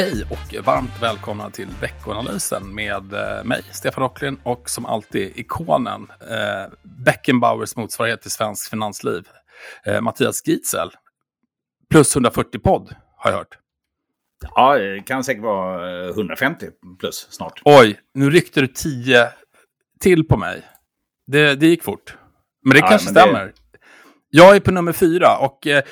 Hej och varmt välkomna till veckoanalysen med eh, mig, Stefan Rocklin och som alltid ikonen, eh, Beckenbauers motsvarighet till svensk finansliv, eh, Mattias Gietzel. Plus 140 podd, har jag hört. Ja, det kan säkert vara 150 plus snart. Oj, nu ryckte du 10 till på mig. Det, det gick fort. Men det ja, kanske men stämmer. Det... Jag är på nummer fyra och eh,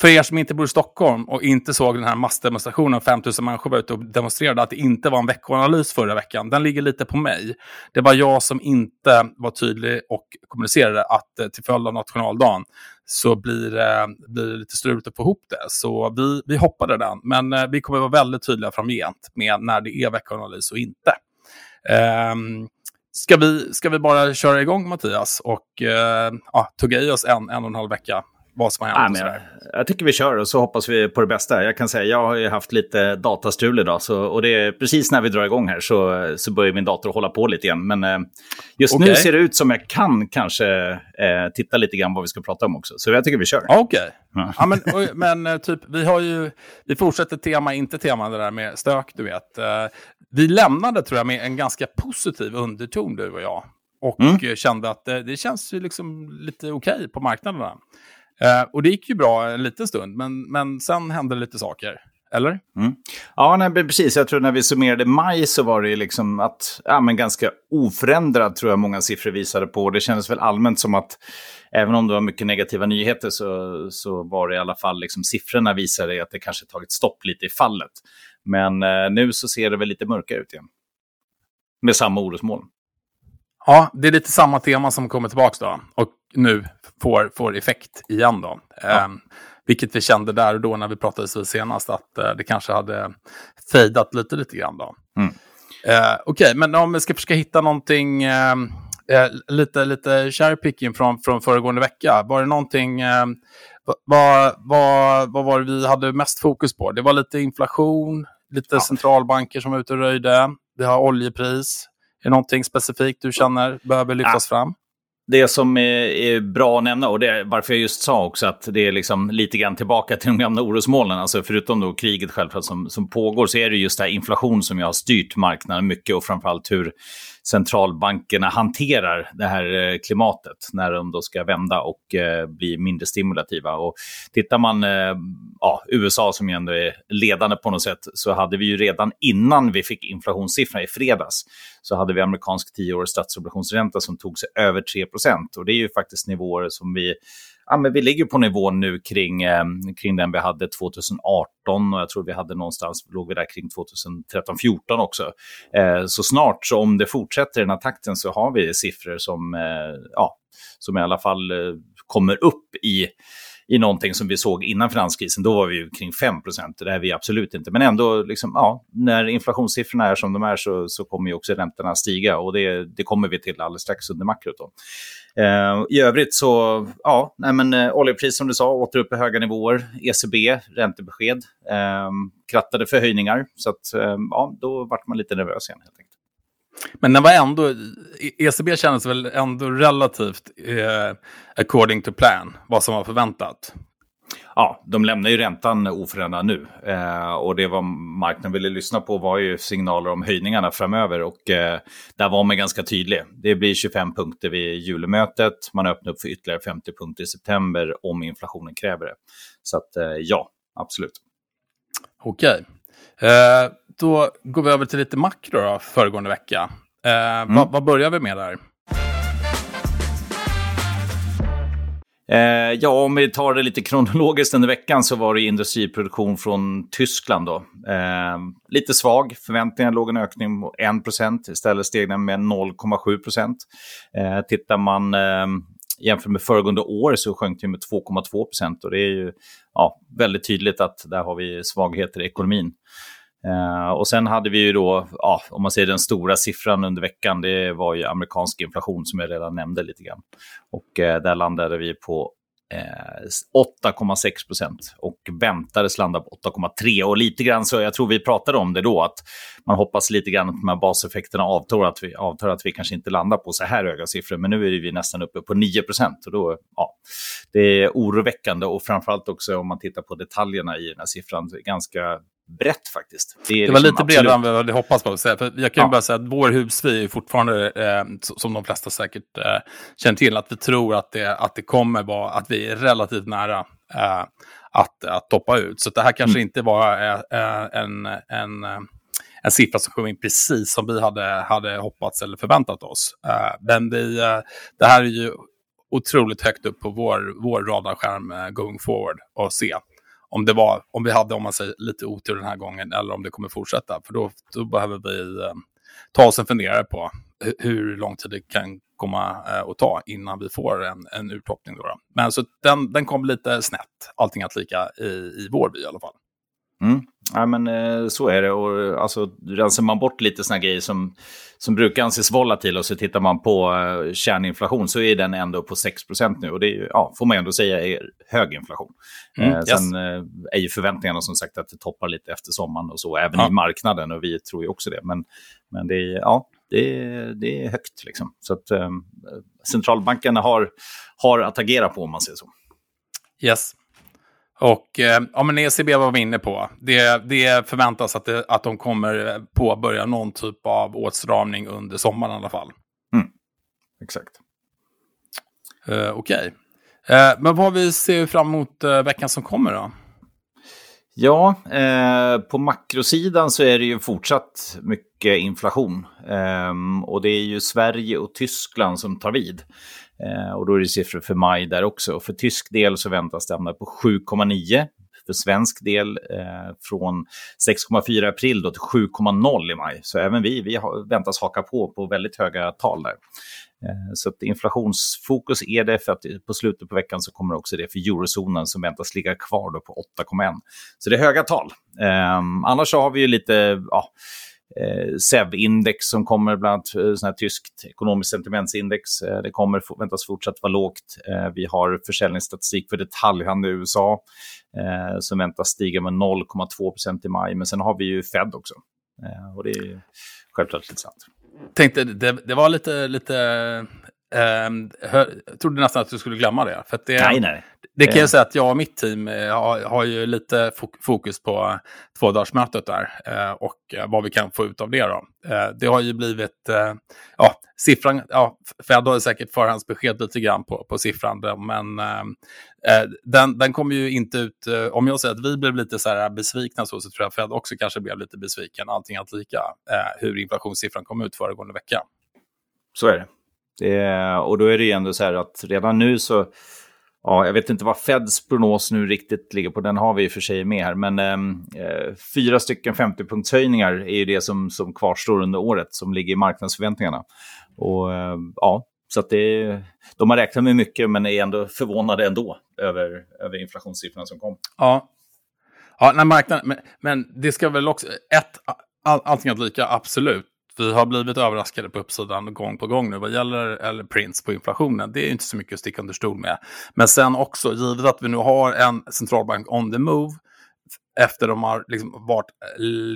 för er som inte bor i Stockholm och inte såg den här massdemonstrationen, 5000 människor var ute och demonstrerade, att det inte var en veckoanalys förra veckan. Den ligger lite på mig. Det var jag som inte var tydlig och kommunicerade att eh, till följd av nationaldagen så blir, eh, blir det lite struligt att få ihop det. Så vi, vi hoppade den, men eh, vi kommer vara väldigt tydliga framgent med när det är veckoanalys och inte. Um, Ska vi, ska vi bara köra igång Mattias och uh, ja, tugga i oss en, en och en halv vecka vad som har hänt. Ja, jag, jag tycker vi kör och så hoppas vi på det bästa. Jag kan säga, jag har ju haft lite datastrul idag så, och det är precis när vi drar igång här så, så börjar min dator hålla på lite igen. Men eh, just okay. nu ser det ut som jag kan kanske eh, titta lite grann vad vi ska prata om också. Så jag tycker vi kör. Okej. Okay. Ja. ja. men, men eh, typ, vi har ju, vi fortsätter tema, inte tema, det där med stök, du vet. Eh, vi lämnade tror jag med en ganska positiv underton du och jag. Och mm. kände att det, det känns ju liksom lite okej okay på marknaderna. Eh, och det gick ju bra en liten stund, men, men sen hände lite saker. Eller? Mm. Ja, nej, precis. Jag tror när vi summerade maj så var det liksom att, ja, men ganska oförändrad tror jag många siffror visade på. Det kändes väl allmänt som att även om det var mycket negativa nyheter så, så var det i alla fall liksom siffrorna visade att det kanske tagit stopp lite i fallet. Men eh, nu så ser det väl lite mörkare ut igen. Med samma orosmoln. Ja, det är lite samma tema som kommer tillbaka då. Och nu får, får effekt igen då. Ja. Eh, vilket vi kände där och då när vi pratade senast att eh, det kanske hade fejdat lite, lite grann då. Mm. Eh, Okej, okay, men om vi ska försöka hitta någonting, eh lite, lite cherry från, från föregående vecka. Var det någonting, vad, vad, vad var det vi hade mest fokus på? Det var lite inflation, lite ja. centralbanker som var ute och röjde. Vi har oljepris. Är det någonting specifikt du känner behöver lyftas fram? Det som är, bra att nämna, och det varför jag just sa också att det är liksom lite grann tillbaka till de gamla orosmolnen, alltså förutom då kriget självklart som, som pågår, så är det just det här inflation som jag har styrt marknaden mycket och framförallt hur centralbankerna hanterar det här eh, klimatet när de då ska vända och eh, bli mindre stimulativa. Och tittar man eh, ja, USA som ju ändå är ledande på något sätt så hade vi ju redan innan vi fick inflationssiffrorna i fredags så hade vi amerikansk tioårig statsobligationsränta som tog sig över 3% och det är ju faktiskt nivåer som vi ja, men vi ligger på nivån nu kring, eh, kring den vi hade 2018 och jag tror vi hade någonstans, låg vi där kring 2013-14 också. Eh, så snart, så om det fortsätter i den här takten så har vi siffror som, eh, ja, som i alla fall eh, kommer upp i i någonting som vi såg innan finanskrisen, då var vi ju kring 5 procent, Det är vi absolut inte. Men ändå, liksom, ja, när inflationssiffrorna är som de är så, så kommer ju också räntorna stiga och det, det kommer vi till alldeles strax under makrot. Då. Eh, I övrigt så, ja, nej men, eh, oljepris som du sa, åter upp i höga nivåer. ECB, räntebesked, eh, krattade för höjningar. Så att, eh, ja, då vart man lite nervös igen helt enkelt. Men den var ändå, ECB kändes väl ändå relativt eh, according to plan, vad som var förväntat. Ja, de lämnar ju räntan oförändrad nu. Eh, och det vad marknaden ville lyssna på var ju signaler om höjningarna framöver. Och eh, där var man ganska tydlig. Det blir 25 punkter vid julmötet. Man öppnar upp för ytterligare 50 punkter i september om inflationen kräver det. Så att eh, ja, absolut. Okej. Eh, då går vi över till lite makro då, föregående vecka. Eh, mm. vad, vad börjar vi med där? Eh, ja, om vi tar det lite kronologiskt under veckan så var det industriproduktion från Tyskland. Då. Eh, lite svag, förväntningarna låg en ökning på 1 istället steg den med 0,7 eh, Tittar man eh, jämfört med föregående år så sjönk det med 2,2 och det är ju ja, väldigt tydligt att där har vi svagheter i ekonomin. Uh, och sen hade vi ju då, ja, om man ser den stora siffran under veckan, det var ju amerikansk inflation som jag redan nämnde lite grann. Och uh, där landade vi på eh, uh, 8,6 procent och väntades landa på 8,3. Och lite grann så, jag tror vi pratade om det då, att man hoppas lite grann att de här baseffekterna avtar, att vi, avtar att vi kanske inte landar på så här höga siffror, men nu är vi nästan uppe på 9 procent. Och då, ja, det är oroväckande och framförallt också om man tittar på detaljerna i den här siffran, ganska brett faktiskt. Det, det var liksom lite bredare än vad vi hade hoppats på. För jag kan ju ja. bara säga att vår husfri är fortfarande, eh, som de flesta säkert eh, känner till, att vi tror att det, att det kommer vara, att vi är relativt nära eh, att, att toppa ut. Så det här kanske mm. inte var eh, en, en, en siffra som kom in precis som vi hade, hade hoppats eller förväntat oss. Eh, men vi, det här är ju otroligt högt upp på vår, vår radarskärm going forward och se om, det var, om vi hade om man säger, lite otur den här gången eller om det kommer fortsätta. För då, då behöver vi eh, ta oss en funderare på hur lång tid det kan komma eh, att ta innan vi får en, en urtoppning. Då, då. Men så den, den kom lite snett, allting att lika i, i vår by i alla fall. Mm. Ja, men eh, så är det. Och, alltså, rensar man bort lite sådana grejer som, som brukar anses volatila och så tittar man på uh, kärninflation så är den ändå på 6% nu. Och det är, ja, får man ändå säga är hög inflation. Mm, eh, sen eh, är ju förväntningarna som sagt att det toppar lite efter sommaren och så, även ja. i marknaden. Och vi tror ju också det. Men, men det, är, ja, det, det är högt. Liksom. Så att eh, centralbankerna har, har att agera på om man säger så. Yes. Och eh, ja, men ECB var vi inne på. Det, det förväntas att, det, att de kommer påbörja någon typ av åtstramning under sommaren i alla fall. Mm. Exakt. Eh, Okej. Okay. Eh, men vad vi ser fram emot eh, veckan som kommer då? Ja, eh, på makrosidan så är det ju fortsatt mycket inflation. Eh, och det är ju Sverige och Tyskland som tar vid. Eh, och då är det siffror för maj där också. För tysk del så väntas det hamna på 7,9. För svensk del eh, från 6,4 april då till 7,0 i maj. Så även vi, vi väntas haka på på väldigt höga tal där. Eh, så att inflationsfokus är det för att på slutet på veckan så kommer också det för eurozonen som väntas ligga kvar då på 8,1. Så det är höga tal. Eh, annars så har vi ju lite, ja, eh, SEV-index som kommer, bland annat eh, sån här tyskt ekonomiskt sentimentsindex. Eh, det kommer väntas fortsatt vara lågt. Eh, vi har försäljningsstatistik för detaljhandel i USA eh, som väntas stiga med 0,2% i maj. Men sen har vi ju Fed också. Och det är självklart intressant. Tänkte, det, det var lite, lite Um, trodde nästan att du skulle glömma det. För det, nej, nej. Det kan jag säga att jag och mitt team eh, har, har ju lite fokus på tvådagarsmötet där uh, och vad vi kan få ut av det. Då. Det har ju blivit, ja, siffran, ja, Fed har säkert förhandsbesked lite grann på, på siffran, men den, den kommer ju inte ut, om jag säger att vi blev lite så här besvikna så, så tror jag Fed också kanske blev lite besviken, allting allt lika, hur inflationssiffran kom ut föregående vecka. Så är det. Det, och då är det ju ändå så här att redan nu så, ja, jag vet inte vad Feds prognos nu riktigt ligger på, den har vi i och för sig med här, men ehm, eh, fyra stycken 50-punktshöjningar är ju det som, som kvarstår under året, som ligger i marknadsförväntningarna. Och eh, ja, så att det, de har räknat med mycket, men är ändå förvånade ändå över, över inflationssiffrorna som kom. Ja, ja när marknaden, men, men det ska väl också, ett, all, allting att lika, absolut vi har blivit överraskade på uppsidan gång på gång nu vad gäller eller prints på inflationen. Det är inte så mycket att sticka under stol med. Men sen också, givet att vi nu har en centralbank on the move, efter de har liksom varit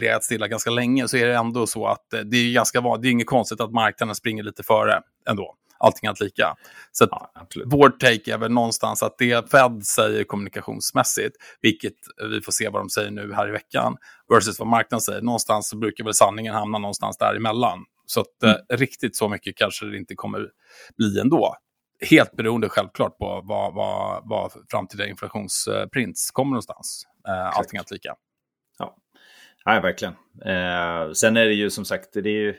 legat stilla ganska länge, så är det ändå så att det är ganska det är inget konstigt att marknaden springer lite före ändå allting allt lika. Så ja, vår take är väl någonstans att det Fed säger kommunikationsmässigt, vilket vi får se vad de säger nu här i veckan, versus vad marknaden säger, någonstans så brukar väl sanningen hamna någonstans däremellan. Så att mm. eh, riktigt så mycket kanske det inte kommer bli ändå. Helt beroende självklart på vad, vad, vad framtida inflationsprints kommer någonstans. Eh, allting allt lika. Ja, ja verkligen. Eh, sen är det ju som sagt, det är ju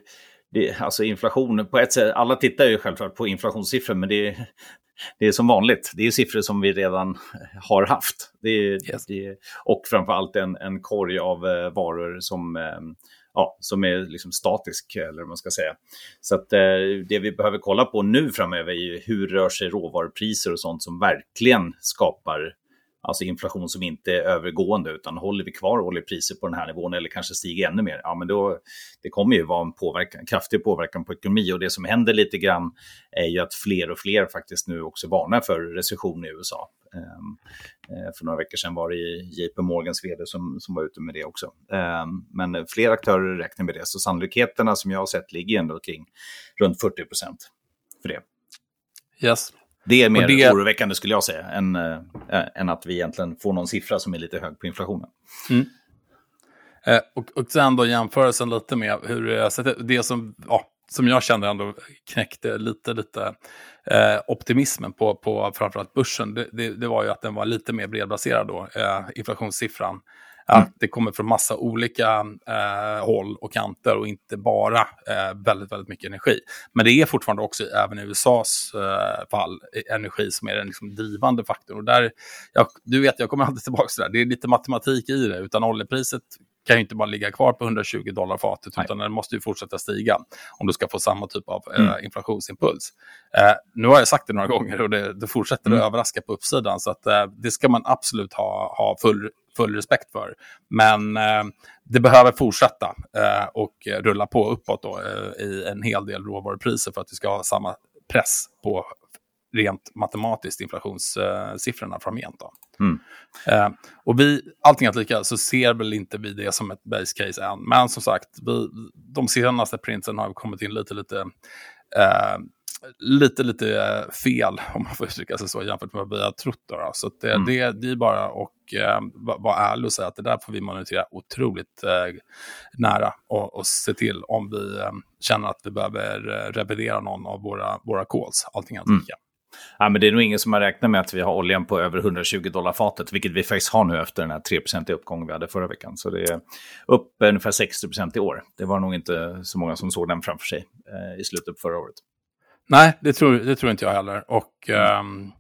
det, alltså inflation, på ett sätt, alla tittar ju självklart på inflationssiffror, men det det är som vanligt. Det är siffror som vi redan har haft. Det är, yes. det och framförallt en, en korg av eh, varor som, eh, ja, som är liksom statisk, eller vad man ska säga. Så att, eh, det vi behöver kolla på nu framöver är hur rör sig råvarupriser och sånt som verkligen skapar Alltså inflation som inte är övergående, utan håller vi kvar oljepriser på den här nivån eller kanske stiger ännu mer, ja men då det kommer ju vara en påverkan, kraftig påverkan på ekonomi och det som händer lite grann är ju att fler och fler faktiskt nu också varnar för recession i USA. Ehm, eh, för några veckor sedan var det JP Morgans vd som, som var ute med det också. Ehm, men fler aktörer räknar med det, så sannolikheterna som jag har sett ligger ändå kring runt 40 procent för det. Yes. Det är mer det... oroväckande skulle jag säga, än, äh, än att vi egentligen får någon siffra som är lite hög på inflationen. Mm. Eh, och, och sen då jämförelsen lite med hur det Det som, ja, som jag kände ändå knäckte lite, lite eh, optimismen på, på framförallt börsen, det, det, det, var ju att den var lite mer bredbaserad då, eh, inflationssiffran. Att mm. det kommer från massa olika eh, håll och kanter och inte bara eh, väldigt, väldigt mycket energi. Men det är fortfarande också, även i USAs eh, fall, energi som är den liksom, drivande faktorn. Och där, jag, du vet, jag kommer alltid tillbaka till det där. Det är lite matematik i det. Utan oljepriset kan ju inte bara ligga kvar på 120 dollar fatet, Nej. utan den måste ju fortsätta stiga om du ska få samma typ av eh, mm. inflationsimpuls. Eh, nu har jag sagt det några gånger och det, det fortsätter mm. att överraska på uppsidan, så att, eh, det ska man absolut ha, ha full, full respekt för. Men eh, det behöver fortsätta eh, och rulla på uppåt då, eh, i en hel del råvarupriser för att vi ska ha samma press på rent matematiskt inflationssiffrorna framgent. Då. Mm. Eh, och vi, allting att lika så ser väl inte vi det som ett base case än. Men som sagt, vi, de senaste printsen har kommit in lite, lite, eh, lite, lite fel, om man får uttrycka sig så, jämfört med vad vi har trott. Då, Så det, mm. det, det är bara att eh, vara ärlig och säga att det där får vi monitorera otroligt eh, nära och, och se till om vi eh, känner att vi behöver eh, revidera någon av våra, våra calls, allting att mm. Ja, men det är nog ingen som har räknat med att vi har oljan på över 120 dollar fatet, vilket vi faktiskt har nu efter den här 3% uppgången vi hade förra veckan. Så det är upp ungefär 60% i år. Det var nog inte så många som såg den framför sig eh, i slutet på förra året. Nej, det tror, det tror inte jag heller. Och, mm.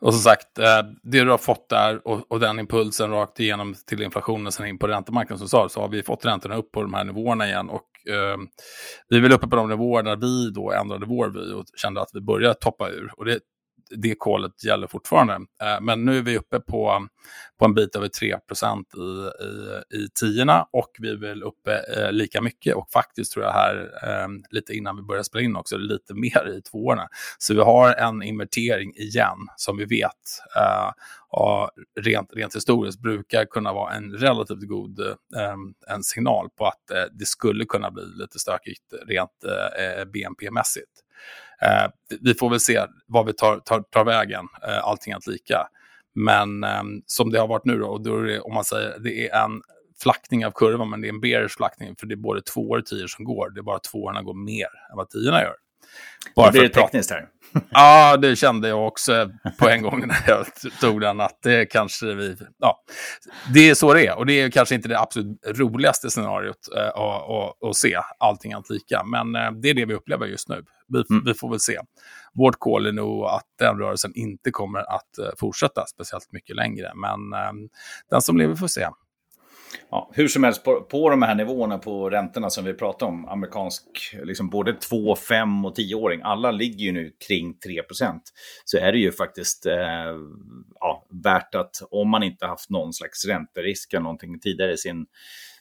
och som sagt, eh, det du har fått där och, och, den impulsen rakt igenom till inflationen sen in på räntemarknaden som sa så har vi fått räntorna upp på de här nivåerna igen. Och eh, vi är väl uppe på de nivåer där vi då ändrade vår vy och kände att vi började toppa ur. Och det det kolet gäller fortfarande. Eh, men nu är vi uppe på, på en bit över 3 i, i, i tiorna och vi är väl uppe eh, lika mycket och faktiskt tror jag här ehm, lite innan vi börjar spela in också lite mer i tvåorna. Så vi har en invertering igen som vi vet eh, och rent, rent historiskt brukar kunna vara en relativt god eh, en signal på att eh, det skulle kunna bli lite stökigt rent eh, BNP-mässigt. Eh, vi får väl se vad vi tar, tar, tar vägen, eh, allting att lika. Men eh, som det har varit nu då, och då det, om man säger det är en flackning av kurvan, men det är en bearish flackning, för det är både tvåor och tior som går. Det är bara tvåorna går mer än vad tiorna gör. Bara blir det tekniskt här. Ja, det kände jag också på en gång när jag tog den, att det kanske vi... Ja, det är så det är, och det är kanske inte det absolut roligaste scenariot äh, att, att, att se, allting allt lika, men äh, det är det vi upplever just nu. Vi, mm. vi, får väl se. Vårt call är nog att den rörelsen inte kommer att äh, fortsätta speciellt mycket längre, men den som lever får se. Ja, hur som helst, på, på de här nivåerna på räntorna som vi pratar om, amerikansk, liksom både 2, 5 och 10-åring, alla ligger ju nu kring 3% Så är det ju faktiskt eh, ja, värt att, om man inte haft någon slags ränterisk eller någonting tidigare i sin,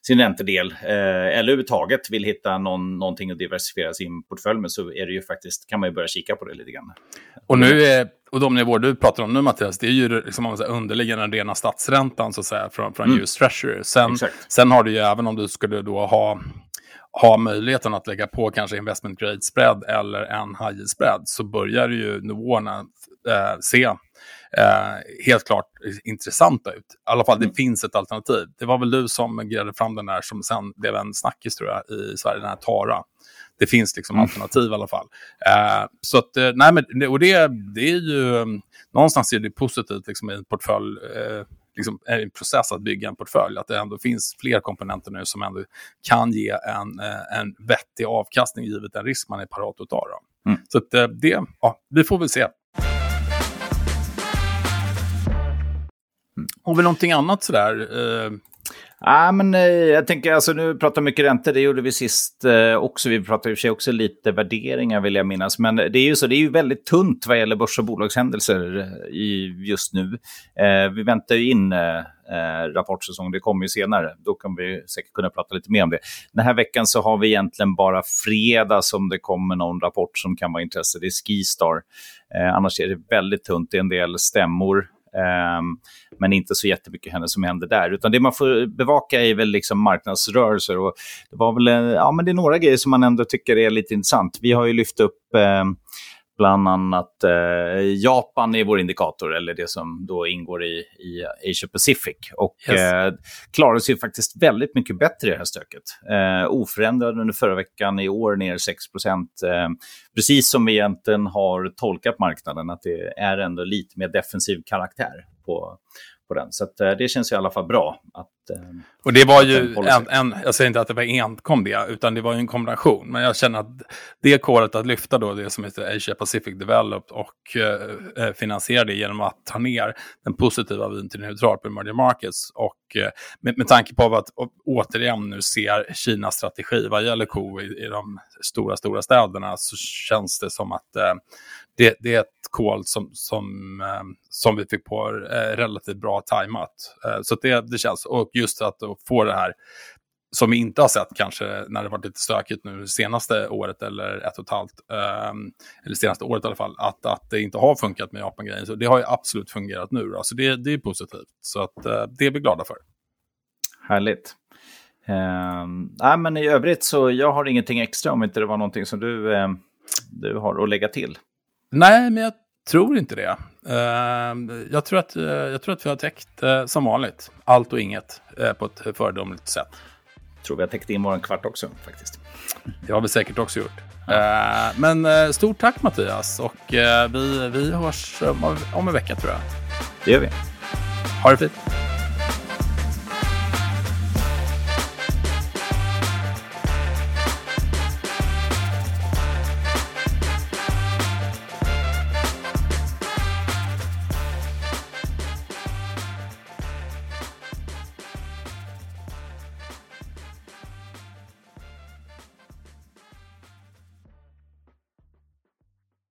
sin räntedel, eh, eller överhuvudtaget vill hitta någon, någonting att diversifiera sin portfölj med, så är det ju faktiskt, kan man ju börja kika på det lite grann. Och nu är och de nivåer du pratar om nu Mattias, det är ju liksom, man säger, underliggande rena statsräntan så att säga, från, från mm. US Treasury. Sen, sen har du ju även om du skulle då ha, ha möjligheten att lägga på kanske investment grade spread eller en high yield spread så börjar ju nivåerna eh, se eh, helt klart intressanta ut. I alla fall, mm. det finns ett alternativ. Det var väl du som grävde fram den där som sen blev en snackis tror jag i Sverige, den här Tara det finns liksom mm. alternativ i alla fall. Uh, så att, uh, nej men, och det, det är ju, um, någonstans är det positivt liksom, i en portfölj, uh, liksom, är en process att bygga en portfölj, att det ändå finns fler komponenter nu som ändå kan ge en, en vettig avkastning givet den risk man är parat att ta. Mm. Så att, det, ja, vi får väl se. Mm. Har vi någonting annat sådär? Ja, men, eh, jag tänker, alltså, nu pratar mycket räntor, det gjorde vi sist eh, också. Vi pratade i och för sig också lite värderingar vill jag minnas. Men det är ju så, det är ju väldigt tunt vad gäller börs och bolagshändelser eh, i, just nu. Eh, vi väntar ju in eh, eh, rapportsäsong, det kommer ju senare. Då kan vi säkert kunna prata lite mer om det. Den här veckan så har vi egentligen bara fredag som det kommer någon rapport som kan vara intresse. Det är Skistar. Eh, annars är det väldigt tunt. Det är en del stämmor. Ehm, men inte så jättemycket händer som händer där. Utan det man får bevaka är väl liksom marknadsrörelser. Och det, var väl, eh, ja, men det är några grejer som man ändå tycker är lite intressant. Vi har ju lyft upp ehm, bland annat eh, Japan är vår indikator, eller det som då ingår i, i Asia Pacific. Och yes. eh, klarade sig faktiskt väldigt mycket bättre i det här stöket. Eh, oförändrad under förra veckan, i år ner 6 eh, Precis som vi egentligen har tolkat marknaden, att det är ändå lite mer defensiv karaktär på, på den. Så att, eh, det känns i alla fall bra. Att, eh, och det var ju, en, en, jag säger inte att det var enkom det, utan det var ju en kombination. Men jag känner att det kåret att lyfta då det som heter Asia Pacific Develop och eh, eh, finansiera det genom att ta ner den positiva vin till neutral på emerging markets. Och eh, med, med tanke på att återigen nu ser Kinas strategi vad gäller ko i, i de stora, stora städerna så känns det som att eh, det, det, call som, som, eh, som vi fick på eh, relativt bra tajmat. Eh, så det, det känns, och just att få det här som vi inte har sett kanske när det varit lite stökigt nu senaste året eller ett och ett halvt, ehm, eller senaste året i alla fall, att, att det inte har funkat med Japan-grejen. Så det har ju absolut fungerat nu, då. så det, det är positivt. Så att, eh, det är vi glada för. Härligt. Uh, nej, men i övrigt så jag har ingenting extra om inte det var någonting som du, eh, du har att lägga till. Nej, men jag tror inte det. Uh, jag, tror att, uh, jag tror att vi har täckt uh, som vanligt allt och inget uh, på ett föredömligt sätt. Jag tror vi har täckt in vår kvart också faktiskt. Det har vi säkert också gjort. Ja. men stort tack Mattias och vi, vi hörs om, om en vecka tror jag. Det gör vi. Ha det fint.